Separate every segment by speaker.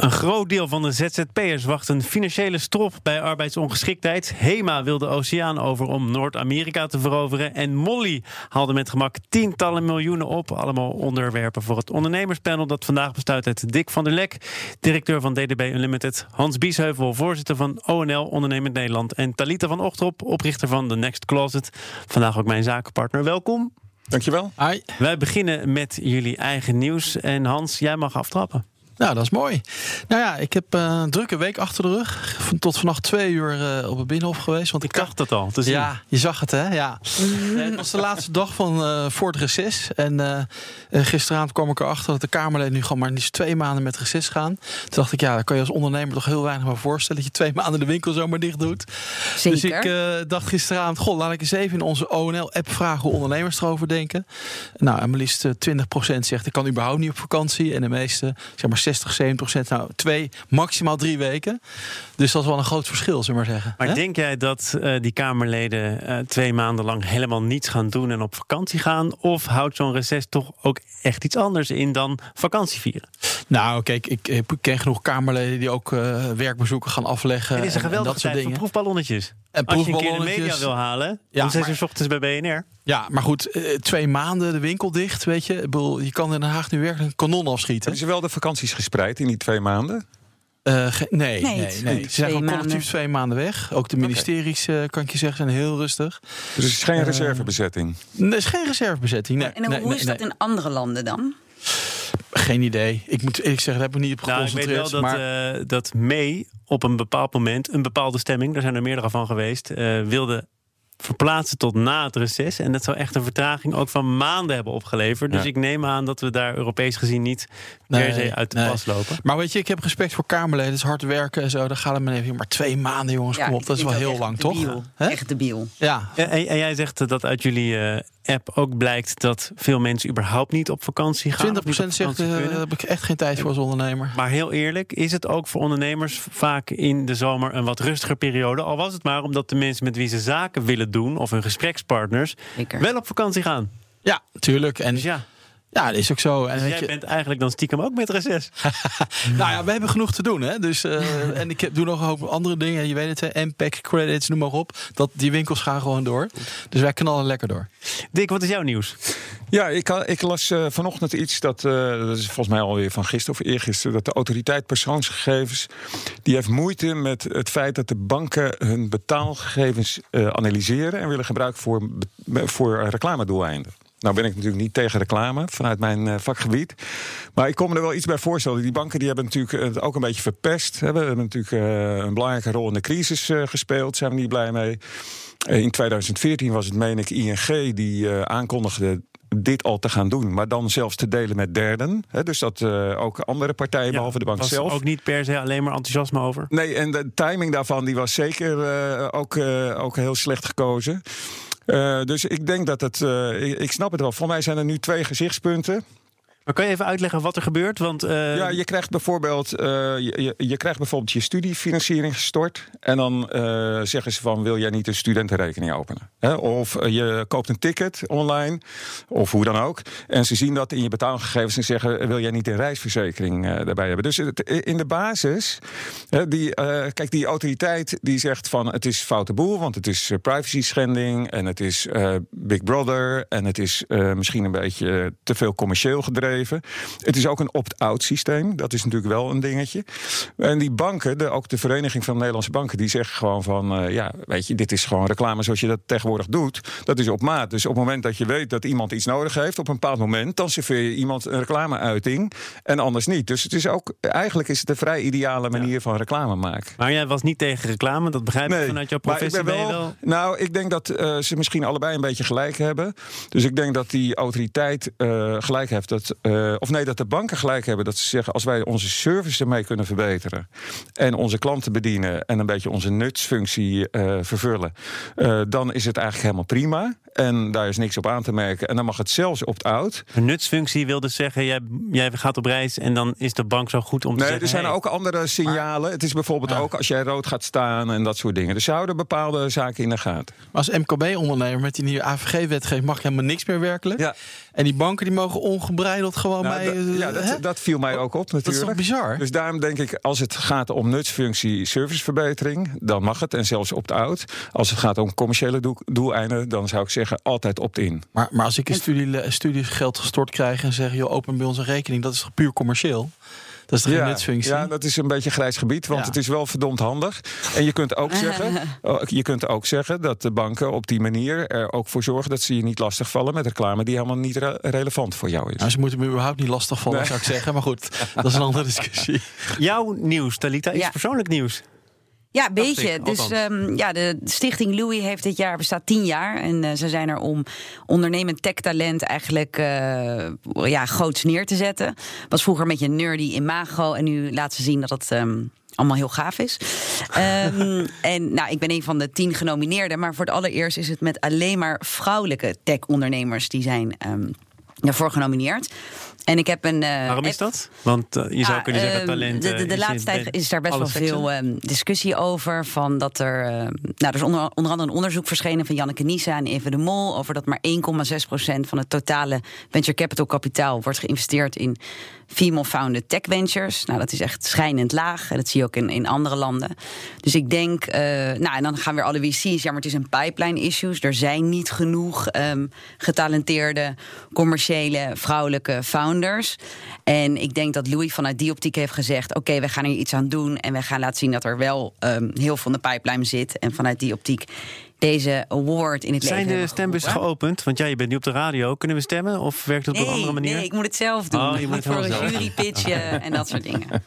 Speaker 1: Een groot deel van de ZZP'ers wacht een financiële strop bij arbeidsongeschiktheid. HEMA wil de oceaan over om Noord-Amerika te veroveren. En Molly haalde met gemak tientallen miljoenen op. Allemaal onderwerpen voor het ondernemerspanel dat vandaag bestaat uit Dick van der Lek, directeur van DDB Unlimited. Hans Biesheuvel, voorzitter van ONL Ondernemend Nederland. En Talita van Ochtrop, oprichter van The Next Closet. Vandaag ook mijn zakenpartner. Welkom.
Speaker 2: Dankjewel.
Speaker 1: Hi. Wij beginnen met jullie eigen nieuws. En Hans, jij mag aftrappen.
Speaker 3: Nou, dat is mooi. Nou ja, ik heb uh, een drukke week achter de rug. Tot vannacht twee uur uh, op het Binnenhof geweest. Want
Speaker 1: ik dacht dat al. Te zien.
Speaker 3: Ja, je zag het hè? Ja. nee, het was de laatste dag van uh, voor het reces. En gisteravond kwam ik erachter dat de Kamerleden nu gewoon maar niet twee maanden met reces gaan. Toen dacht ik, ja, daar kan je als ondernemer toch heel weinig maar voorstellen. Dat je twee maanden de winkel zomaar dicht doet.
Speaker 4: Zeker.
Speaker 3: Dus ik dacht gisteravond, goh, laat ik eens even in onze ONL-app vragen hoe ondernemers erover denken. Nou, en maar liefst 20% zegt, ik kan überhaupt niet op vakantie. En de meeste, zeg maar 60, 70 procent. Nou, twee, maximaal drie weken. Dus dat is wel een groot verschil, zullen we maar zeggen.
Speaker 1: Maar He? denk jij dat uh, die Kamerleden uh, twee maanden lang helemaal niets gaan doen en op vakantie gaan? Of houdt zo'n reces toch ook echt iets anders in dan vakantie vieren?
Speaker 3: Nou, kijk, ik, ik ken genoeg Kamerleden die ook uh, werkbezoeken gaan afleggen.
Speaker 1: Het is een geweldige
Speaker 3: dat
Speaker 1: tijd
Speaker 3: soort
Speaker 1: voor proefballonnetjes.
Speaker 3: En
Speaker 1: Als je een keer de media wil halen, ja, om zes uur ochtends bij BNR.
Speaker 3: Ja, maar goed, uh, twee maanden de winkel dicht, weet je. Ik bedoel, je kan in Den Haag nu werkelijk een kanon afschieten.
Speaker 2: Hebben ze wel de vakanties gespreid in die twee maanden?
Speaker 3: Uh, nee, nee, nee, nee. Ze zijn gewoon collectief twee maanden weg. Ook de ministeries, okay. uh, kan ik je zeggen, zijn heel rustig.
Speaker 2: Dus het is geen uh, reservebezetting?
Speaker 3: Nee, het is geen reservebezetting, nee.
Speaker 4: En hoe
Speaker 3: nee,
Speaker 4: is dat in andere landen dan?
Speaker 3: Geen idee. Ik moet eerlijk zeggen, daar heb ik niet op geconcentreerd.
Speaker 1: Nou, ik weet wel dat,
Speaker 3: maar...
Speaker 1: dat May op een bepaald moment, een bepaalde stemming, daar zijn er meerdere van geweest, wilde verplaatsen tot na het reces. En dat zou echt een vertraging ook van maanden hebben opgeleverd. Dus ja. ik neem aan dat we daar Europees gezien niet per nee, se uit de
Speaker 3: nee.
Speaker 1: pas lopen.
Speaker 3: Maar weet je, ik heb respect voor Kamerleden. Het is hard werken en zo. Dan gaat het maar even. Maar twee maanden, jongens,
Speaker 4: ja,
Speaker 3: kom op. Dat is wel heel lang, toch?
Speaker 4: Hè? Echt debiel.
Speaker 3: Ja.
Speaker 1: En, en, jij zegt dat uit jullie uh, app ook blijkt dat veel mensen überhaupt niet op vakantie gaan.
Speaker 3: 20% zegt, uh, daar heb ik echt geen tijd voor als ondernemer.
Speaker 1: Maar heel eerlijk, is het ook voor ondernemers vaak in de zomer een wat rustiger periode? Al was het maar omdat de mensen met wie ze zaken willen doen of hun gesprekspartners
Speaker 4: Zeker.
Speaker 1: wel op vakantie gaan.
Speaker 3: Ja, tuurlijk. En
Speaker 1: dus ja.
Speaker 3: Ja, dat is ook zo. En
Speaker 1: dus
Speaker 3: weet
Speaker 1: jij
Speaker 3: je...
Speaker 1: bent eigenlijk dan stiekem ook met reces.
Speaker 3: nou ja, we hebben genoeg te doen. Hè? Dus, uh, en ik doe nog een hoop andere dingen. Je weet het, MPEG, credits, noem maar op. Dat, die winkels gaan gewoon door. Dus wij knallen lekker door.
Speaker 1: Dick, wat is jouw nieuws?
Speaker 2: Ja, ik, ik las uh, vanochtend iets dat, uh, dat is volgens mij alweer van gisteren of eergisteren, dat de autoriteit persoonsgegevens, die heeft moeite met het feit dat de banken hun betaalgegevens uh, analyseren en willen gebruiken voor, voor reclamedoeleinden. Nou ben ik natuurlijk niet tegen reclame vanuit mijn uh, vakgebied. Maar ik kom me er wel iets bij voorstellen. Die banken die hebben natuurlijk het ook een beetje verpest. We hebben natuurlijk uh, een belangrijke rol in de crisis gespeeld. Zijn we niet blij mee. in 2014 was het, meen ik, ING die aankondigde dit al te gaan doen, maar dan zelfs te delen met derden. Hè, dus dat uh, ook andere partijen, ja, behalve de bank
Speaker 1: was
Speaker 2: zelf.
Speaker 1: ook niet per se alleen maar enthousiasme over.
Speaker 2: Nee, en de timing daarvan die was zeker uh, ook, uh, ook heel slecht gekozen. Dus ik denk dat het. Ik, ik, snap het wel. Voor mij zijn er nu twee gezichtspunten.
Speaker 1: Maar kan je even uitleggen wat er gebeurt? Want, uh...
Speaker 2: Ja, je krijgt, bijvoorbeeld, je, je, krijgt bijvoorbeeld je studiefinanciering gestort. En dan zeggen ze van, wil jij niet een studentenrekening openen? Of je koopt een ticket online, of hoe dan ook. En ze zien dat in je betaalgegevens en zeggen... wil jij niet een reisverzekering daarbij hebben? Dus in de basis, die, kijk, die autoriteit die zegt van... het is foute boel, want het is privacy schending... en het is Big Brother en het is misschien een beetje te veel commercieel gedreven. Het is ook een opt-out systeem. Dat is natuurlijk wel een dingetje. En die banken, de, ook de Vereniging van Nederlandse Banken, die zeggen gewoon van uh, ja, weet je, dit is gewoon reclame zoals je dat tegenwoordig doet. Dat is op maat. Dus op het moment dat je weet dat iemand iets nodig heeft, op een bepaald moment, dan serveer je iemand een reclameuiting en anders niet. Dus het is ook, eigenlijk is het een vrij ideale manier ja. van reclame maken.
Speaker 1: Maar jij was niet tegen reclame, dat begrijp
Speaker 2: nee,
Speaker 1: ik vanuit jouw professie.
Speaker 2: Maar ik ben wel,
Speaker 1: wel...
Speaker 2: Nou, ik denk dat uh, ze misschien allebei een beetje gelijk hebben. Dus ik denk dat die autoriteit uh, gelijk heeft dat eh, of nee, dat de banken gelijk hebben dat ze zeggen: als wij onze service ermee kunnen verbeteren en onze klanten bedienen en een beetje onze nutsfunctie eh, vervullen, eh, dan is het eigenlijk helemaal prima. En daar is niks op aan te merken. En dan mag het zelfs opt-out.
Speaker 1: Een nutsfunctie wil dus zeggen, jij, jij gaat op reis en dan is de bank zo goed om te
Speaker 2: Nee,
Speaker 1: zeggen...
Speaker 2: er zijn
Speaker 1: hey,
Speaker 2: ook andere signalen. Het is bijvoorbeeld
Speaker 3: Ja.
Speaker 2: ook als jij rood gaat staan en dat soort dingen. Dus ze houden bepaalde zaken in de gaten.
Speaker 3: Maar als MKB-ondernemer met die nieuwe AVG-wetgeving mag je helemaal niks meer werkelijk.
Speaker 2: Ja.
Speaker 3: En die banken die mogen ongebreideld gewoon
Speaker 2: Nou,
Speaker 3: bij.
Speaker 2: dat-
Speaker 3: eh,
Speaker 2: ja, dat, dat viel mij ook op
Speaker 3: Dat is toch
Speaker 2: natuurlijk.
Speaker 3: bizar?
Speaker 2: Dus daarom denk ik, als het gaat om nutsfunctie serviceverbetering, dan mag het en zelfs opt-out. Als het gaat om commerciële doel- doeleinden, dan zou ik zeggen altijd opt-in.
Speaker 3: Maar, maar als ik een studie, studiegeld gestort krijg en zeg, joh, open bij ons een rekening, dat is puur commercieel? Dat is geen nutsfunctie?
Speaker 2: ja, dat is een beetje grijs gebied, want
Speaker 3: Ja.
Speaker 2: het is wel verdomd handig. En je kunt ook zeggen, oh, je kunt ook zeggen dat de banken op die manier er ook voor zorgen dat ze je niet lastigvallen met reclame die helemaal niet re- relevant voor jou is.
Speaker 3: Nou, ze moeten me überhaupt niet lastigvallen,
Speaker 2: Nee.
Speaker 3: zou ik zeggen. Maar goed, dat is een andere discussie.
Speaker 1: Jouw nieuws, Talita, is
Speaker 4: Ja.
Speaker 1: persoonlijk nieuws.
Speaker 4: Ja, beetje.
Speaker 1: ik,
Speaker 4: dus ehm, ja, de Stichting Louis heeft dit jaar bestaat tien jaar. En eh, ze zijn er om ondernemend tech-talent eigenlijk eh, ja, groots neer te zetten. Was vroeger een beetje nerdy imago. En nu laten ze zien dat het. ehm, allemaal heel gaaf is. Ehm, en nou, ik ben een van de tien genomineerden. Maar voor het allereerst is het met alleen maar vrouwelijke tech-ondernemers die zijn daarvoor genomineerd. En ik heb een. eh,
Speaker 1: Waarom is dat? Want eh, je zou
Speaker 4: ja,
Speaker 1: kunnen zeggen,
Speaker 4: ehm,
Speaker 1: talent...
Speaker 4: De, de,
Speaker 1: eh,
Speaker 4: laatste tijd is daar best wel
Speaker 1: seksen.
Speaker 4: veel ehm, discussie over. Van dat er. ehm, nou, er is onder, onder andere een onderzoek verschenen van Janneke Nisa en Even de Mol. over dat maar 1,6% van het totale venture capital kapitaal wordt geïnvesteerd in female-founded tech ventures. Nou, dat is echt schijnend laag. En dat zie je ook in, in andere landen. Dus ik denk. eh, nou, en dan gaan weer alle VC's. Ja, maar het is een pipeline issues. Er zijn niet genoeg ehm, getalenteerde, commerciële, vrouwelijke founders. En ik denk dat Louis vanuit die optiek heeft gezegd: Oké, we gaan hier iets aan doen. En we gaan laten zien dat er wel ehm, heel veel in de pipeline zit. En vanuit die optiek deze award in het
Speaker 1: Zijn
Speaker 4: leven
Speaker 1: de
Speaker 4: hebben
Speaker 1: stembussen
Speaker 4: geroepen.
Speaker 1: geopend? Want ja, je bent nu op de radio. Kunnen we stemmen? Of werkt het op een andere manier?
Speaker 4: nee, ik moet het zelf doen.
Speaker 1: Oh, je moet
Speaker 4: Voor een jury pitchen en dat soort dingen.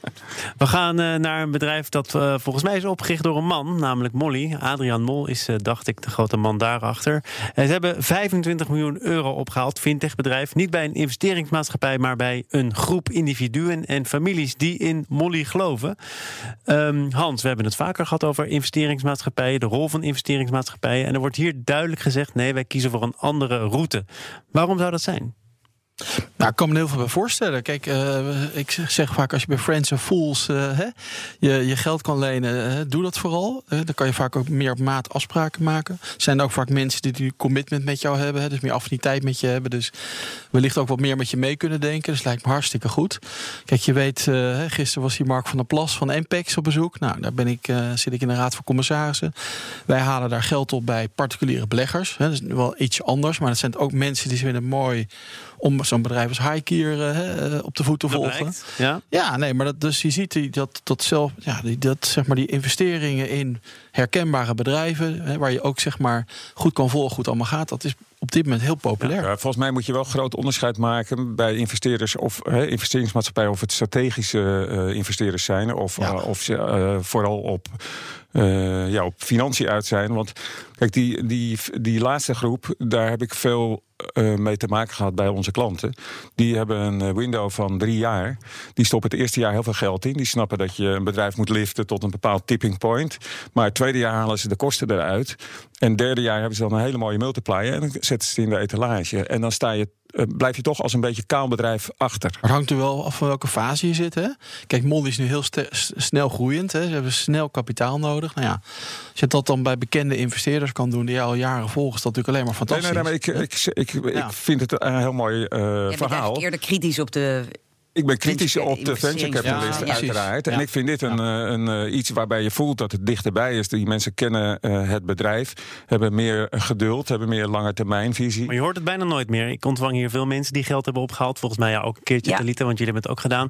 Speaker 1: We gaan eh, naar een bedrijf dat eh, volgens mij is opgericht door een man, namelijk Molly. Adriaan Mol is, eh, dacht ik, de grote man daarachter. En ze hebben 25 miljoen euro opgehaald, fintechbedrijf. Niet bij een investeringsmaatschappij, maar bij een groep individuen en families die in Molly geloven. Ehm, Hans, we hebben het vaker gehad over investeringsmaatschappijen, de rol van investeringsmaatschappijen. En er wordt hier duidelijk gezegd: nee, wij kiezen voor een andere route. Waarom zou dat zijn?
Speaker 3: Nou, ik kan me heel veel bij voorstellen. Kijk, eh, ik zeg vaak als je bij Friends and Fools eh, hè, je, je geld kan lenen, eh, doe dat vooral. Dan kan je vaak ook meer op maat afspraken maken. Er zijn ook vaak mensen die die commitment met jou hebben, hè, dus meer affiniteit met je hebben. Dus wellicht ook wat meer met je mee kunnen denken. Dus lijkt me hartstikke goed. Kijk, je weet, gisteren was hier Mark van der Plas van Empex op bezoek. Nou, daar ben ik, zit ik in de Raad van Commissarissen. Wij halen daar geld op bij particuliere beleggers. Hè. Dat is wel iets anders, maar dat zijn ook mensen die vinden het mooi om zo'n bedrijf als Highkier eh, hè, op de voet te
Speaker 1: Dat
Speaker 3: volgen.
Speaker 1: blijkt, Ja?
Speaker 3: Ja, nee, maar dat, dus je ziet die, dat, dat zelf, ja, die, dat, zeg maar, die investeringen in herkenbare bedrijven, hè, waar je ook zeg maar, goed kan volgen hoe het allemaal gaat, dat is op dit moment heel populair.
Speaker 2: Ja, volgens mij moet je wel groot onderscheid maken bij investeerders of hè, investeringsmaatschappijen, of het strategische eh, investeerders zijn, of,
Speaker 3: Ja.
Speaker 2: eh, of ze eh, vooral op, eh, ja, op financiën uit zijn. Want kijk, die, die, die laatste groep, daar heb ik veel eh, mee te maken gehad bij onze klanten. Die hebben een eh, window van drie jaar. Die stoppen het eerste jaar heel veel geld in. Die snappen dat je een bedrijf moet liften tot een bepaald tipping point. Maar het tweede jaar halen ze de kosten eruit. En het derde jaar hebben ze dan een hele mooie multiplier. En dan zetten ze het in de etalage. En dan sta je, eh, blijf je toch als een beetje kaal bedrijf achter.
Speaker 3: Maar het hangt er wel af van welke fase je zit. Hè? Kijk, Molly is nu heel snel groeiend. Hè? Ze hebben snel kapitaal nodig. Nou ja, als je dat dan bij bekende investeerders kan doen die je al jaren volgen, is dat natuurlijk alleen maar
Speaker 2: Nee,
Speaker 3: fantastisch.
Speaker 2: nee, nee, maar ik, ik, ik,
Speaker 3: Ja.
Speaker 2: ik vind het een heel mooi eh,
Speaker 4: bent
Speaker 2: verhaal.
Speaker 4: eigenlijk eerder kritisch op de
Speaker 2: Ik ben kritisch op de venture
Speaker 4: investerings-
Speaker 2: capitalisten,
Speaker 3: Ja, precies.
Speaker 2: uiteraard. En
Speaker 3: Ja.
Speaker 2: ik vind dit een, eh, een, eh, iets waarbij je voelt dat het dichterbij is. Die mensen kennen eh, het bedrijf, hebben meer geduld, hebben meer lange termijnvisie.
Speaker 1: Maar je hoort het bijna nooit meer. Ik ontvang hier veel mensen die geld hebben opgehaald. Volgens mij ja, ook een keertje
Speaker 4: Ja.
Speaker 1: Talita, want jullie hebben het ook gedaan.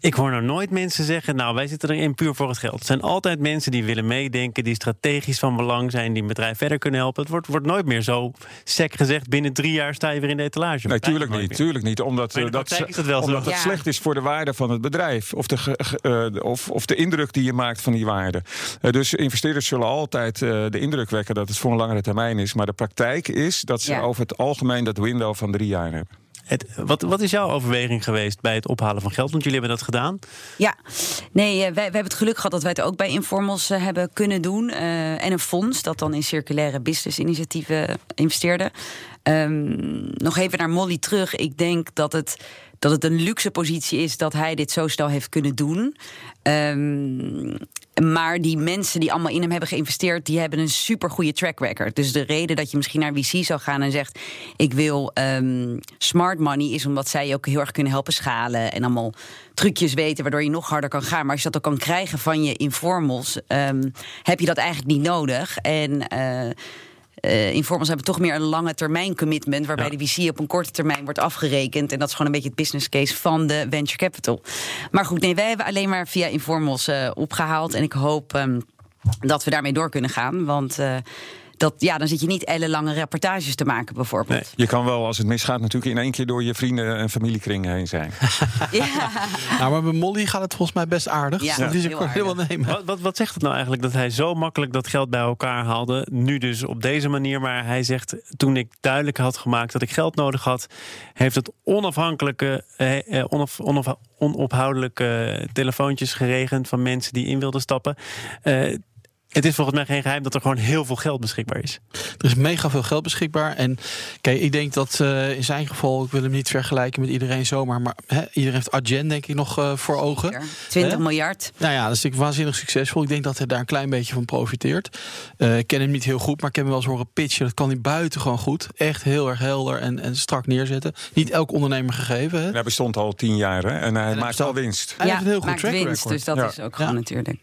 Speaker 1: Ik hoor nou nooit mensen zeggen, nou wij zitten erin puur voor het geld. Het zijn altijd mensen die willen meedenken, die strategisch van belang zijn, die een bedrijf verder kunnen helpen. Het wordt, wordt nooit meer zo sec gezegd, binnen drie jaar sta je weer in de etalage.
Speaker 2: Nee, tuurlijk niet. Tuurlijk niet. Omdat,
Speaker 1: Maar in de
Speaker 2: dat,
Speaker 1: is dat wel zo.
Speaker 2: omdat het
Speaker 4: Ja.
Speaker 2: Slecht is voor de waarde van het bedrijf. Of de, ge- ge- eh, de- of, of de indruk die je maakt van die waarde. Eh, dus investeerders zullen altijd eh, de indruk wekken dat het voor een langere termijn is. Maar de praktijk is dat ze
Speaker 4: Ja.
Speaker 2: over het algemeen dat window van drie jaar hebben.
Speaker 1: Het, wat, wat is jouw overweging geweest bij het ophalen van geld? Want jullie hebben dat gedaan.
Speaker 4: Ja, nee, wij, wij hebben het geluk gehad dat wij het ook bij Informals hebben kunnen doen. en een fonds dat dan in circulaire business initiatieven investeerde. Um, nog even naar Molly terug. Ik denk dat het dat het een luxe positie is dat hij dit zo snel heeft kunnen doen. Um, maar die mensen die allemaal in hem hebben geïnvesteerd, die hebben een super goede track record. Dus de reden dat je misschien naar VC zou gaan en zegt: Ik wil um, smart money, is omdat zij je ook heel erg kunnen helpen schalen en allemaal trucjes weten waardoor je nog harder kan gaan. Maar als je dat ook kan krijgen van je informals, um, heb je dat eigenlijk niet nodig. En uh, uh, informals hebben toch meer een lange termijn commitment, waarbij de VC op een korte termijn wordt afgerekend. En dat is gewoon een beetje het business case van de venture capital. Maar goed, nee, wij hebben alleen maar via informals uh, opgehaald. En ik hoop um, dat we daarmee door kunnen gaan. Want uh, dat, ja, dan zit je niet ellenlange reportages te maken, bijvoorbeeld. Nee,
Speaker 2: je kan wel, als het misgaat, natuurlijk in één keer door je vrienden en familiekring heen zijn.
Speaker 3: ja. Nou, maar bij Molly gaat het volgens mij best aardig. Ja, dat is
Speaker 1: heel helemaal nemen. Wat, wat, wat zegt het nou eigenlijk dat hij zo makkelijk dat geld bij elkaar haalde? Nu dus op deze manier. Maar hij zegt, toen ik duidelijk had gemaakt dat ik geld nodig had, heeft het onafhankelijke, eh, onaf, onaf, onophoudelijke telefoontjes geregend van mensen die in wilden stappen. Uh, het is volgens mij geen geheim dat er gewoon heel veel geld beschikbaar is.
Speaker 3: Er is mega veel geld beschikbaar. En kijk, ik denk dat uh, in zijn geval, ik wil hem niet vergelijken met iedereen zomaar, maar hè, iedereen heeft Argent denk ik nog uh, voor ogen.
Speaker 4: 20 hè? miljard.
Speaker 3: Nou ja, dat is natuurlijk waanzinnig succesvol. Ik denk dat hij daar een klein beetje van profiteert. Uh, ik ken hem niet heel goed, maar ik heb hem wel eens horen pitchen. Dat kan hij buiten gewoon goed. Echt heel erg helder en, en strak neerzetten. Niet elk ondernemer gegeven. Hè?
Speaker 2: Hij bestond al tien jaar hè? en hij en maakt al winst.
Speaker 4: Hij ja, heeft een heel goed maakt winst, record. dus dat ja. is ook gewoon natuurlijk.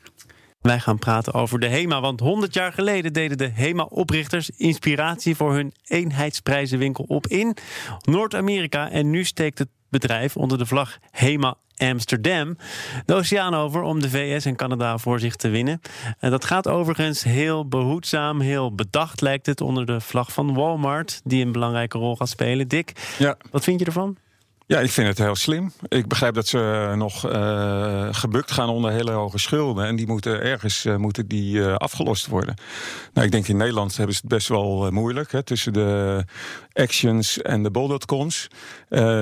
Speaker 1: Wij gaan praten over de HEMA, want 100 jaar geleden deden de HEMA-oprichters inspiratie voor hun eenheidsprijzenwinkel op in Noord-Amerika. En nu steekt het bedrijf onder de vlag HEMA Amsterdam de oceaan over om de VS en Canada voor zich te winnen. En dat gaat overigens heel behoedzaam, heel bedacht lijkt het onder de vlag van Walmart, die een belangrijke rol gaat spelen. Dick, ja. wat vind je ervan?
Speaker 2: Ja, ik vind het heel slim. Ik begrijp dat ze nog uh, gebukt gaan onder hele hoge schulden. En die moeten ergens uh, moeten die, afgelost worden. Nou, ik denk in Nederland hebben ze het best wel moeilijk. Hè, tussen de actions en de bol.coms.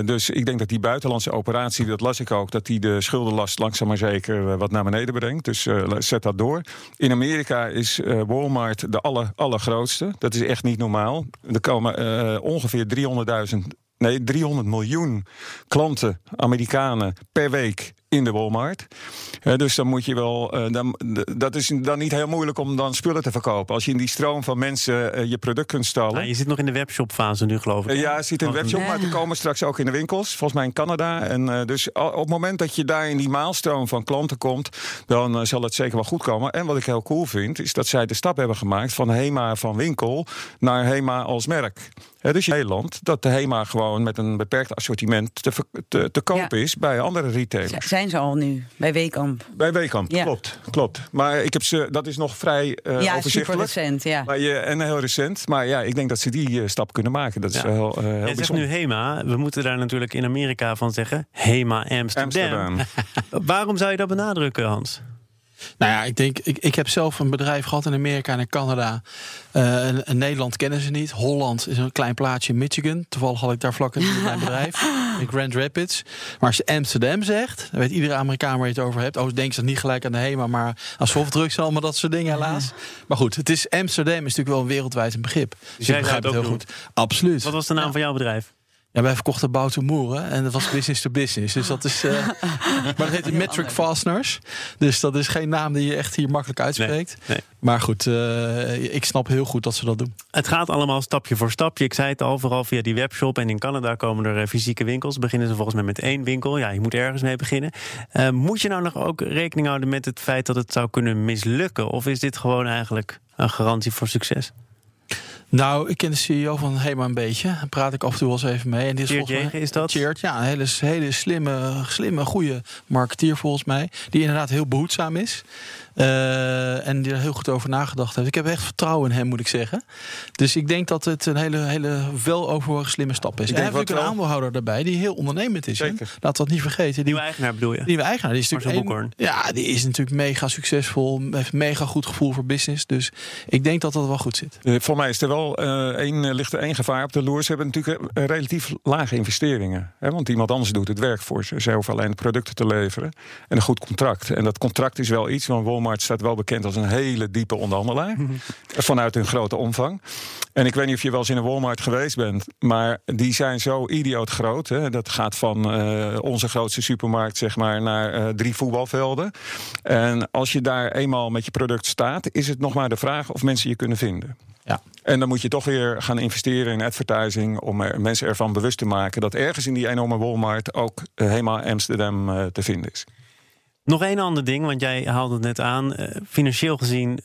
Speaker 2: dus ik denk dat die buitenlandse operatie, dat las ik ook, dat die de schuldenlast langzaam maar zeker wat naar beneden brengt. Dus zet dat door. In Amerika is Walmart de aller, allergrootste. Dat is echt niet normaal. Er komen ongeveer 300.000 nee, 300 miljoen klanten, Amerikanen, per week in de Walmart. dus dan moet je wel. Uh, dan, dat is dan niet heel moeilijk om dan spullen te verkopen. Als je in die stroom van mensen uh, je product kunt stallen.
Speaker 1: Nou, je zit nog in de webshopfase nu, geloof ik.
Speaker 2: Uh, ja, je zit in de webshop, maar die komen straks ook in de winkels. Volgens mij in Canada. En dus op het moment dat je daar in die maalstroom van klanten komt, dan zal het zeker wel goed komen. En wat ik heel cool vind, is dat zij de stap hebben gemaakt van HEMA van winkel naar HEMA als merk. dus in Nederland dat de HEMA gewoon met een beperkt assortiment te, te, te koop is bij andere retailers
Speaker 4: zijn ze al nu bij Weekamp.
Speaker 2: Bij Weekamp, ja. klopt, klopt. Maar ik heb ze, dat is nog vrij uh, ja, overzichtelijk.
Speaker 4: Super recent, ja.
Speaker 2: Maar je, en heel recent. Maar ja, ik denk dat ze die uh, stap kunnen maken. Dat is ja. heel, uh, heel
Speaker 1: zegt nu HEMA. We moeten daar natuurlijk in Amerika van zeggen. HEMA Amsterdam. Amsterdam. Waarom zou je dat benadrukken, Hans?
Speaker 3: Nou ja, ik denk, ik, ik heb zelf een bedrijf gehad in Amerika en in Canada. Uh, in, Nederland kennen ze niet. Holland is een klein plaatsje in Michigan. Toevallig had ik daar vlak in mijn bedrijf. In Grand Rapids. Maar als je Amsterdam zegt, dan weet iedere Amerikaan waar je het over hebt. Oh, denk ze niet gelijk aan de HEMA, maar aan softdrugs allemaal dat soort dingen helaas. Maar goed, het is Amsterdam is natuurlijk wel een wereldwijd een begrip. Dus jij begrijp het heel goed. Absoluut.
Speaker 1: Wat was de naam van jouw bedrijf?
Speaker 3: Ja, wij verkochten Bouten Moeren en dat was business to business. Dus dat is. Uh, maar dat heet Metric Fasteners. Dus dat is geen naam die je echt hier makkelijk uitspreekt. Nee, Maar goed, uh, ik snap heel goed dat ze dat doen.
Speaker 1: Het gaat allemaal stapje voor stapje. Ik zei het al, vooral via die webshop. En in Canada komen er eh, fysieke winkels. Beginnen ze volgens mij met één winkel. Ja, je moet ergens mee beginnen. Moet je nou nog ook rekening houden met het feit dat het zou kunnen mislukken? Of is dit gewoon eigenlijk een garantie voor succes?
Speaker 3: Nou, ik ken de CEO van Hema een beetje. Daar praat ik af en toe wel eens even mee. En
Speaker 1: dit is, mij, is dat?
Speaker 3: Cheert, ja, een hele, hele slimme, slimme, goede marketeer volgens mij. Die inderdaad heel behoedzaam is. Uh, en die er heel goed over nagedacht heeft. Ik heb echt vertrouwen in hem, moet ik zeggen. Dus ik denk dat het een hele, hele weloverwogen slimme stap is. Ik en hij heeft ook een aandeelhouder daarbij die heel ondernemend is. Zeker. Laten we dat niet vergeten. Die
Speaker 1: nieuwe eigenaar bedoel je?
Speaker 3: Nieuwe eigenaar. Die is natuurlijk een, ja, die is natuurlijk mega succesvol. Heeft mega goed gevoel voor business. Dus ik denk dat dat wel goed zit.
Speaker 2: Uh, voor mij is er wel uh, één, ligt er één gevaar op de loer. Ze hebben natuurlijk relatief lage investeringen. Hè, want iemand anders doet het werk voor ze. Ze hoeven alleen de producten te leveren en een goed contract. En dat contract is wel iets, want Walmart staat wel bekend als een hele diepe onderhandelaar. Mhm. Vanuit hun grote omvang. En ik weet niet of je wel eens in een Walmart geweest bent, maar die zijn zo idioot groot. Hè. Dat gaat van uh, onze grootste supermarkt zeg maar, naar uh, drie voetbalvelden. En als je daar eenmaal met je product staat, is het nog maar de vraag of mensen je kunnen vinden. Ja. En dan moet je toch weer gaan investeren in advertising om er, mensen ervan bewust te maken dat ergens in die enorme Walmart ook uh, helemaal Amsterdam te vinden is.
Speaker 1: Nog één ander ding, want jij haalde het net aan. financieel gezien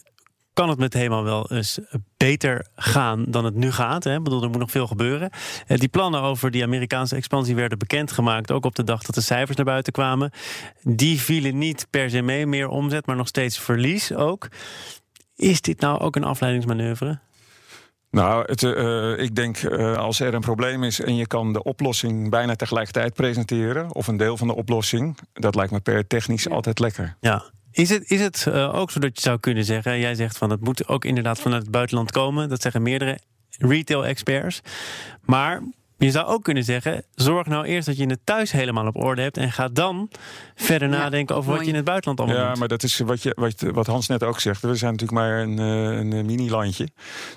Speaker 1: kan het met HEMA wel eens beter gaan dan het nu gaat. Hè? Ik bedoel, er moet nog veel gebeuren. Eh, die plannen over die Amerikaanse expansie werden bekendgemaakt, ook op de dag dat de cijfers naar buiten kwamen. Die vielen niet per se mee, meer omzet, maar nog steeds verlies ook. Is dit nou ook een afleidingsmanoeuvre?
Speaker 2: Nou, het, uh, ik denk uh, als er een probleem is en je kan de oplossing bijna tegelijkertijd presenteren, of een deel van de oplossing, dat lijkt me per technisch altijd lekker.
Speaker 1: Ja, is het, is het uh, ook zo dat je zou kunnen zeggen, jij zegt van het moet ook inderdaad vanuit het buitenland komen, dat zeggen meerdere retail-experts. Maar je zou ook kunnen zeggen: zorg nou eerst dat je het thuis helemaal op orde hebt. En ga dan verder nadenken over wat je in het buitenland allemaal
Speaker 2: ja, maar dat is wat, je, wat, wat Hans net ook zegt. We zijn natuurlijk maar een, eh, een mini-landje.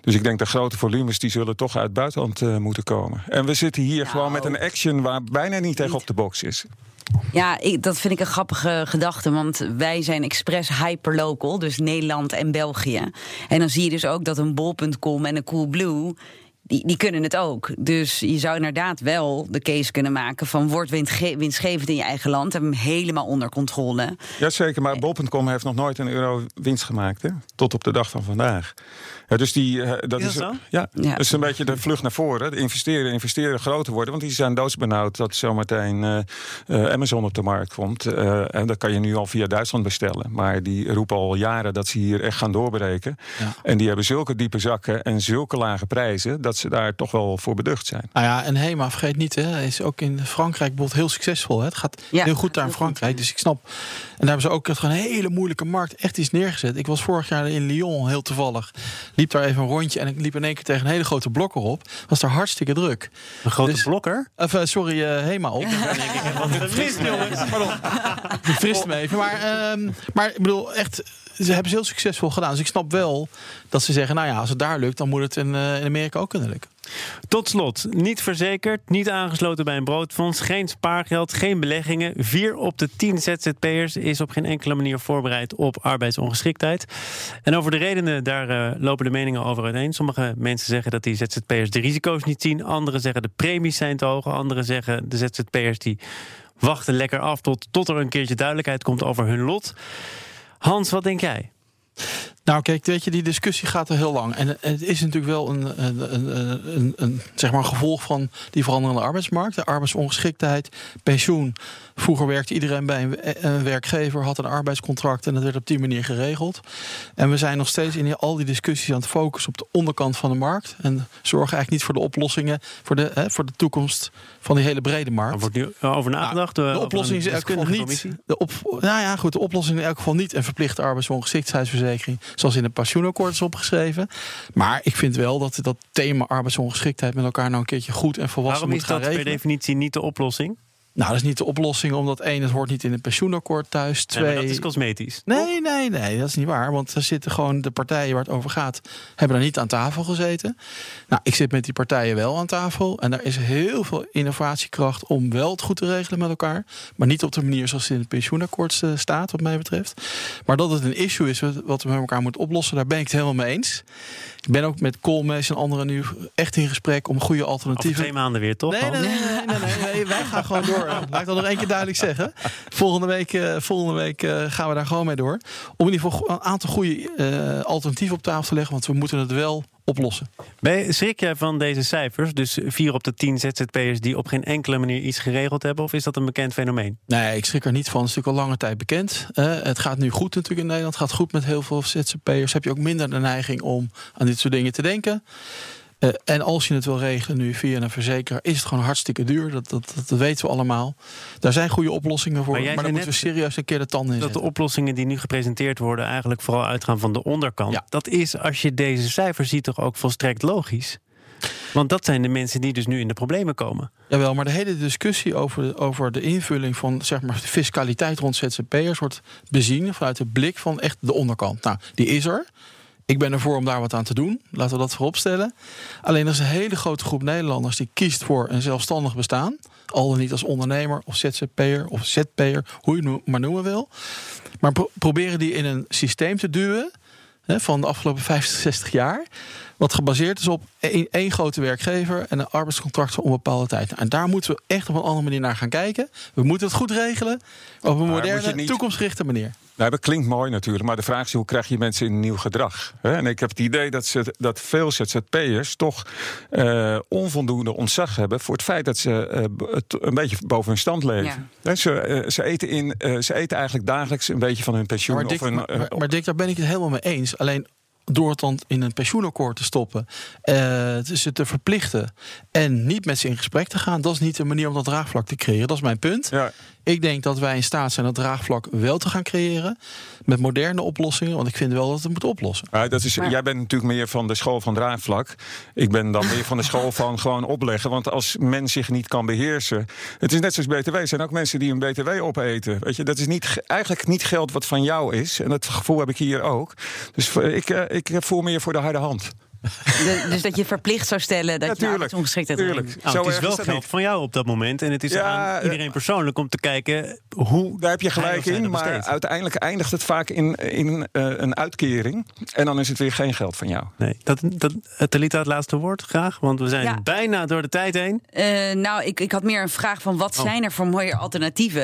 Speaker 2: Dus ik denk dat grote volumes die zullen toch uit het buitenland uh, moeten komen. En we zitten hier gewoon met een action waar bijna niet tegen op de box is.
Speaker 4: Ja, ik, dat vind ik een grappige gedachte. Want wij zijn expres hyperlocal, dus Nederland en België. En dan zie je dus ook dat een bol.com en een Coolblue die, die kunnen het ook. Dus je zou inderdaad wel de case kunnen maken van word winstgevend in je eigen land. Heb hem helemaal onder controle.
Speaker 2: Jazeker, maar Bol.com heeft nog nooit een euro winst gemaakt. Hè? Tot op de dag van vandaag. Ja, dus die, eh, dat is, ja, ja, dat is een beetje de vlucht naar voren. De investeren, investeren, groter worden. Want die zijn doodsbenauwd dat zometeen uh, Amazon op de markt komt. en dat kan je nu al via Duitsland bestellen. Maar die roepen al jaren dat ze hier echt gaan doorbreken. Ja. En die hebben zulke diepe zakken en zulke lage prijzen... dat ze daar toch wel voor beducht zijn.
Speaker 3: Nou ja, en Hema, vergeet niet, hè, is ook in Frankrijk bijvoorbeeld heel succesvol. Hè. Het gaat heel goed daar in Frankrijk. Dus ik snap. En daar hebben ze ook een hele moeilijke markt echt iets neergezet. Ik was vorig jaar in Lyon heel toevallig liep daar even een rondje en ik liep in één keer tegen een hele grote blokker op. Was daar hartstikke druk.
Speaker 1: Een grote dus, blokker?
Speaker 3: Of, uh, sorry, uh, Hema op. Frist, jongens. Pardon. Ik frist me even. Maar, um, maar ik bedoel, echt, ze hebben ze heel succesvol gedaan. Dus ik snap wel dat ze zeggen, nou ja, als het daar lukt, dan moet het in, uh, in Amerika ook kunnen lukken.
Speaker 1: Tot slot, niet verzekerd, niet aangesloten bij een broodfonds, geen spaargeld, geen beleggingen. Vier op de tien ZZP'ers is op geen enkele manier voorbereid op arbeidsongeschiktheid. En over de redenen, daar uh, lopen de meningen over uiteen. Sommige mensen zeggen dat die ZZP'ers de risico's niet zien. Anderen zeggen de premies zijn te hoog. Anderen zeggen de ZZP'ers die wachten lekker af tot, tot er een keertje duidelijkheid komt over hun lot. Hans, wat denk jij?
Speaker 3: Nou, kijk, weet je, die discussie gaat er heel lang. En het is natuurlijk wel een, een, een, een, een zeg maar gevolg van die veranderende arbeidsmarkt. De arbeidsongeschiktheid, pensioen. Vroeger werkte iedereen bij een, werkgever, had een arbeidscontract en dat werd op die manier geregeld. En we zijn nog steeds in al die discussies aan het focussen op de onderkant van de markt. En zorgen eigenlijk niet voor de oplossingen voor de, hè, voor de toekomst van die hele brede markt. Er
Speaker 1: wordt nu over nagedacht.
Speaker 3: Nou, de oplossing is in elk geval niet. De op, nou ja, goed, de oplossing in elk geval niet een verplichte arbeidsongeschiktheidsverzekering zoals in het pensioenakkoord is opgeschreven. Maar ik vind wel dat dat thema arbeidsongeschiktheid met elkaar nou een keertje goed en volwassen moet gaan. Waarom
Speaker 1: is dat per definitie niet de oplossing?
Speaker 3: Nou, dat is niet de oplossing, omdat één, het hoort niet in het pensioenakkoord thuis. Twee,
Speaker 1: dat is cosmetisch.
Speaker 3: Nee, nee, nee, dat is niet waar. Want er zitten gewoon de partijen waar het over gaat, hebben er niet aan tafel gezeten. Nou, ik zit met die partijen wel aan tafel. En daar is heel veel innovatiekracht om wel het goed te regelen met elkaar. Maar niet op de manier zoals het in het pensioenakkoord eh, staat, wat mij betreft. Maar dat het een issue is wat we met elkaar moeten oplossen, daar ben ik het helemaal mee eens. Ik ben ook met Colmes en anderen nu echt in gesprek om goede alternatieven. Over
Speaker 1: twee maanden weer, toch?
Speaker 3: Nee, nee, nee, nee, nee, nee, wij gaan gewoon door. Laat ik dat nog één keer duidelijk zeggen. Volgende week, uh, volgende week uh, gaan we daar gewoon mee door. Om in ieder geval een aantal goede uh, alternatieven op tafel te leggen. Want we moeten het wel oplossen.
Speaker 1: Ben schrik jij van deze cijfers? Dus vier op de tien ZZP'ers die op geen enkele manier iets geregeld hebben? Of is dat een bekend fenomeen?
Speaker 3: Nee, ik schrik er niet van. Het is natuurlijk al lange tijd bekend. Uh, het gaat nu goed natuurlijk in Nederland. Het gaat goed met heel veel ZZP'ers. Heb je ook minder de neiging om aan dit soort dingen te denken. Uh, en als je het wil regelen nu via een verzekeraar, is het gewoon hartstikke duur. Dat, dat, dat, weten we allemaal. Daar zijn goede oplossingen voor. Maar, maar dan moeten we serieus een keer de tanden in
Speaker 1: Dat de oplossingen die nu gepresenteerd worden, eigenlijk vooral uitgaan van de onderkant. Ja. Dat is, als je deze cijfers ziet, toch ook volstrekt logisch. Want dat zijn de mensen die dus nu in de problemen komen.
Speaker 3: Jawel, maar de hele discussie over, over de invulling van zeg maar, de fiscaliteit rond ZZP'ers wordt bezien vanuit de blik van echt de onderkant. Nou, die is er. Ik ben ervoor om daar wat aan te doen. Laten we dat vooropstellen. Alleen er is een hele grote groep Nederlanders die kiest voor een zelfstandig bestaan. Al dan niet als ondernemer of ZZP'er of ZP'er, hoe je het maar noemen wil. Maar proberen die in een systeem te duwen hè, van de afgelopen 50, 60 jaar. Wat gebaseerd is op één, grote werkgever en een arbeidscontract voor onbepaalde tijd. En daar moeten we echt op een andere manier naar gaan kijken. We moeten het goed regelen op een moderne, niet... toekomstgerichte manier.
Speaker 2: Nou, dat klinkt mooi natuurlijk, maar de vraag is hoe krijg je mensen in een nieuw gedrag? En ik heb het idee dat, ze, dat veel ZZP'ers toch uh, onvoldoende ontzag hebben voor het feit dat ze uh, een beetje boven hun stand leven. Ja. Ze, uh, ze, eten in, ze eten eigenlijk dagelijks een beetje van hun pensioen.
Speaker 3: Maar, Dick, of
Speaker 2: een,
Speaker 3: maar, maar Dick, daar ben ik het helemaal mee eens. Alleen door het dan in een pensioenakkoord te stoppen, uh, ze te verplichten en niet met ze in gesprek te gaan, dat is niet de manier om dat draagvlak te creëren. Dat is mijn punt. Ja. Ik denk dat wij in staat zijn dat draagvlak wel te gaan creëren. Met moderne oplossingen. Want ik vind wel dat het moet oplossen.
Speaker 2: Ja, dat is, Jij bent natuurlijk meer van de school van draagvlak. Ik ben dan meer van de school van gewoon opleggen. Want als men zich niet kan beheersen. Het is net zoals BTW. Er zijn ook mensen die een BTW opeten. Weet je, dat is niet, eigenlijk niet geld wat van jou is. En dat gevoel heb ik hier ook. Dus ik, eh, ik voel meer voor de harde hand
Speaker 4: dus dat je verplicht zou stellen dat ja, je ongeschiktheid
Speaker 1: hebt. Nou, het is wel geld van jou op dat moment. En het is aan eh, iedereen persoonlijk om te kijken hoe.
Speaker 2: Daar heb je gelijk in. Maar uiteindelijk eindigt het vaak in, in uh, een uitkering. En dan is het weer geen geld van jou.
Speaker 1: Nee, dat, dat, Talita, het laatste woord graag. Want we zijn bijna door de tijd heen.
Speaker 4: Uh, nou, ik, ik had meer een vraag van wat oh. zijn er voor mooie alternatieven?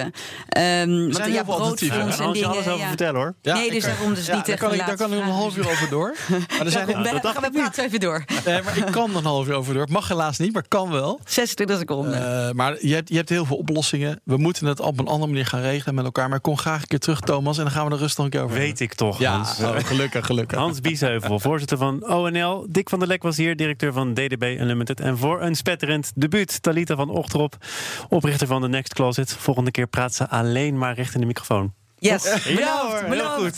Speaker 4: Um,
Speaker 3: want, ja, broodfonds
Speaker 1: en dingen. alles over vertellen hoor.
Speaker 4: nee, dus daarom dus niet
Speaker 3: daar kan, ik, daar kan ik nog een half uur over door.
Speaker 4: Maar er zijn, dat even door.
Speaker 3: Nee, maar ik kan er een half uur over door. Mag helaas niet, maar kan wel.
Speaker 4: 26 seconden.
Speaker 3: Uh, maar je hebt, je hebt heel veel oplossingen. We moeten het op een andere manier gaan regelen met elkaar. Maar kom graag een keer terug, Thomas. En dan gaan we er rustig een keer over
Speaker 1: Weet ik toch,
Speaker 3: ja, Hans. Oh, gelukkig, gelukkig.
Speaker 1: Hans Biesheuvel, voorzitter van ONL. Dick van der Lek was hier, directeur van DDB Unlimited. En voor een spetterend debuut, Talita van Ochterop, oprichter van The Next Closet. Volgende keer praat ze alleen maar recht in de microfoon.
Speaker 4: Yes,
Speaker 1: ja, hoor, heel goed.